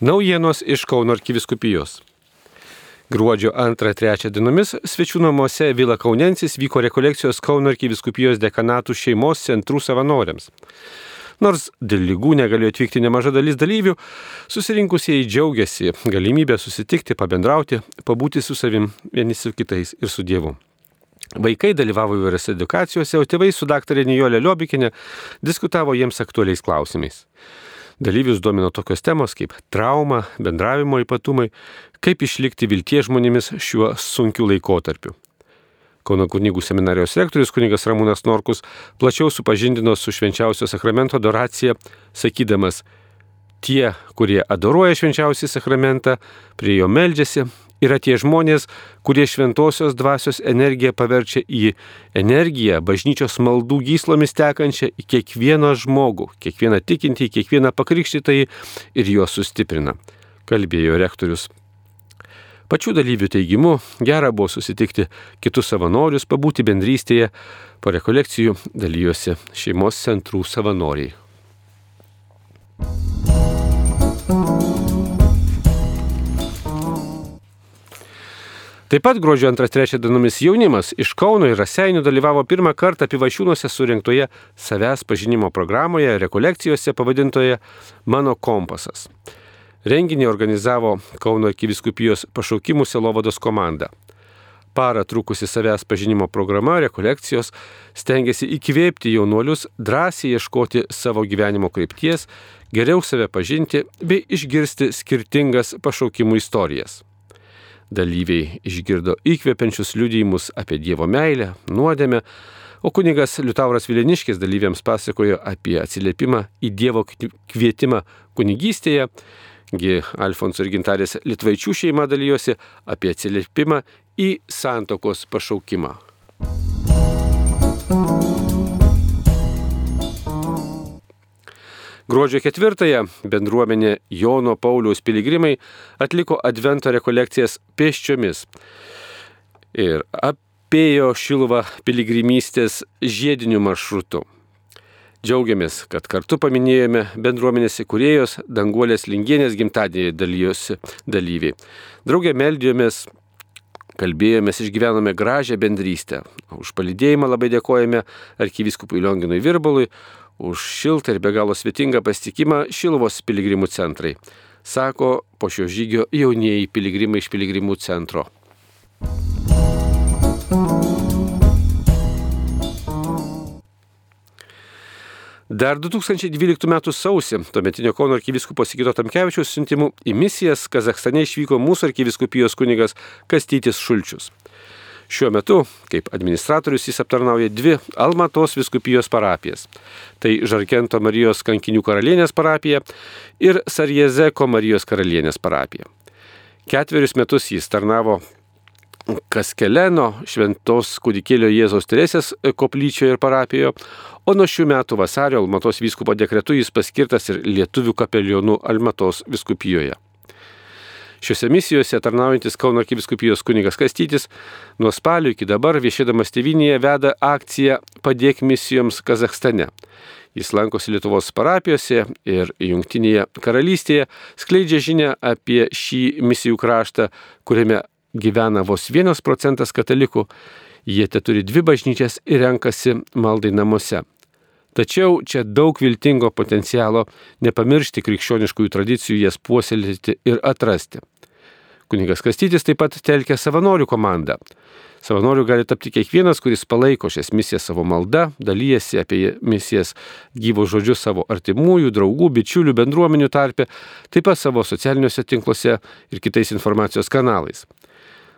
Naujienos iš Kauno arkiviskupijos. Gruodžio 2-3 dienomis svečių namuose Vila Kaunensis vyko rekolekcijos Kauno arkiviskupijos dekanatų šeimos centrų savanoriams. Nors dėl lygų negalėjo atvykti nemaža dalis dalyvių, susirinkusieji džiaugiasi galimybę susitikti, pabendrauti, pabūti su savim vieni su kitais ir su Dievu. Vaikai dalyvavo įvairiose edukacijose, o tėvai su daktarė Nijolė Liobikinė diskutavo jiems aktualiais klausimais. Dalyvius domino tokios temos kaip trauma, bendravimo ypatumai, kaip išlikti vilties žmonėmis šiuo sunkiu laikotarpiu. Kauno kunigų seminarijos rektorius kunigas Ramūnas Norkus plačiau supažindino su švenčiausio sakramento adoracija, sakydamas, tie, kurie adoruoja švenčiausią sakramentą, prie jo meldžiasi, yra tie žmonės, kurie šventosios dvasios energiją paverčia į energiją, bažnyčios maldų gyslomis tekančią į kiekvieną žmogų, kiekvieną tikintį, kiekvieną pakrikštytąjį ir juos sustiprina, kalbėjo rektorius. Pačių dalyvių teigimu, gera buvo susitikti kitus savanorius, pabūti bendrystėje, po rekolekcijų dalyjosi šeimos centrų savanoriai. Taip pat gruodžio 2-3 dienomis jaunimas iš Kauno ir Raseinių dalyvavo pirmą kartą Pivašiūnuose surinktoje savęs pažinimo programoje, rekolekcijose pavadintoje Mano kompasas. Renginį organizavo Kauno arkiviskupijos pašaukimų selovados komanda. Parą trukusi savęs pažinimo programa, rekolekcijos stengiasi įkvėpti jaunuolius drąsiai ieškoti savo gyvenimo krypties, geriau save pažinti bei išgirsti skirtingas pašaukimų istorijas. Dalyviai išgirdo įkvepiančius liudijimus apie Dievo meilę, nuodėmę, o kunigas Liutauras Vileniškis dalyviams pasakojo apie atsiliepimą į Dievo kvietimą kunigystėje. Gi Alfonso ir Gintarės Litvaičių šeima dalyjosi apie atsiliepimą į santokos pašaukimą. Gruodžio 4-ąją bendruomenė Jono Pauliaus piligrimai atliko advento rekolekcijas pėsčiomis ir apėjo Šiluvą piligrimystės žiediniu maršrutu. Džiaugiamės, kad kartu paminėjome bendruomenės įkūrėjos Danguolės Lingienės gimtadienį dalyjosi dalyviai. Draugė meldėjomės, kalbėjomės, išgyvenome gražią bendrystę. Už palidėjimą labai dėkojame arkiviskupui Lionginui Virbalui, už šiltą ir be galo svetingą pasitikimą Šilvos piligrimų centrai, sako po šio žygio jaunieji piligrimai iš piligrimų centro. Dar 2012 m. sausį tuometinio Kauno arkiviskupo Sigito Tamkevičiaus siuntimų į misijas Kazakstane išvyko mūsų arkiviskupijos kunigas Kastytis Šulčius. Šiuo metu, kaip administratorius, jis aptarnauja dvi Almatos viskupijos parapijas. Tai Žarkento Marijos kankinių karalienės parapija ir Sarjezeko Marijos karalienės parapija. Ketverius metus jis tarnavo Kaskeleno šventos kūdikėlio Jėzaus Teresės koplyčioje ir parapijoje, o nuo šių metų vasario Almatos vyskupo dekretu jis paskirtas ir lietuvių kapelionų Almatos viskupijoje. Šiuose misijose tarnaujantis Kauno arkiviskupijos kunigas Kastytis nuo spalio iki dabar viešėdamas tėvinėje veda akciją Padėk misijoms Kazakstane. Jis lankosi Lietuvos parapijose ir Junktinėje karalystėje, skleidžia žinę apie šį misijų kraštą, kuriame gyvena vos vienas procentas katalikų. Jie te turi dvi bažnyčias ir renkasi maldai namuose. Tačiau čia daug viltingo potencialo nepamiršti krikščioniškųjų tradicijų, jas puoselėti ir atrasti. Kunigas Kastytis taip pat telkia savanorių komandą. Savanorių gali tapti kiekvienas, kuris palaiko šias misijas savo malda, dalyjasi apie misijas gyvo žodžiu savo artimųjų, draugų, bičiulių, bendruomenių tarpe, taip pat savo socialiniuose tinkluose ir kitais informacijos kanalais.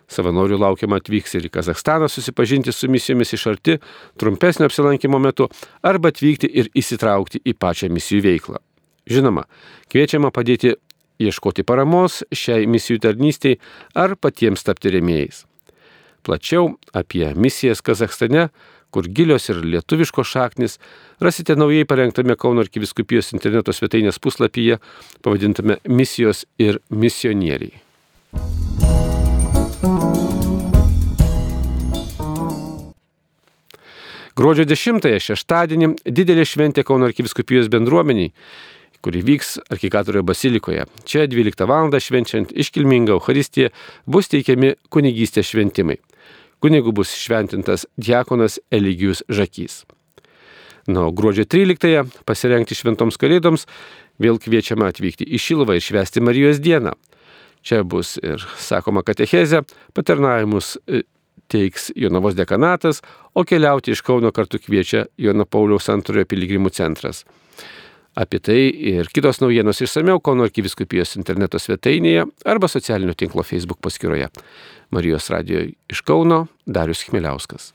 Savanorių laukiama atvyks ir į Kazakstaną susipažinti su misijomis iš arti, trumpesnio apsilankimo metu, arba atvykti ir įsitraukti į pačią misijų veiklą. Žinoma, kviečiama padėti ieškoti paramos šiai misijų tarnystėj ar patiems tapti remėjais. Plačiau apie misijas Kazakstane, kur gilios ir lietuviškos šaknis, rasite naujai parengtame Kauno arkiviskupijos interneto svetainės puslapyje pavadintame Misijos ir misionieriai. Gruodžio 10-ąją šeštadienį didelė šventė Kauno arkiviskupijos bendruomeniai, kuri vyks Arkikatorio basilikoje. Čia 12 val. švenčiant iškilmingą Euharistiją bus teikiami kunigystės šventimai. Kunigų bus šventintas diakonas Eligijus Žakys. Na, o gruodžio 13-ąją pasirengti šventoms kalėdoms vėl kviečiama atvykti į Šilvą ir švęsti Marijos dieną. Čia bus ir sakoma katechezė, patarnavimus e, teiks Jonavos dekanatas, o keliauti iš Kauno kartu kviečia Jono Pauliaus antrojo piligrimų centras. Apie tai ir kitos naujienos išsameu Kauno arkiviskupijos interneto svetainėje arba socialinio tinklo Facebook paskyroje. Marijos radijoje iš Kauno Darius Chmeliauskas.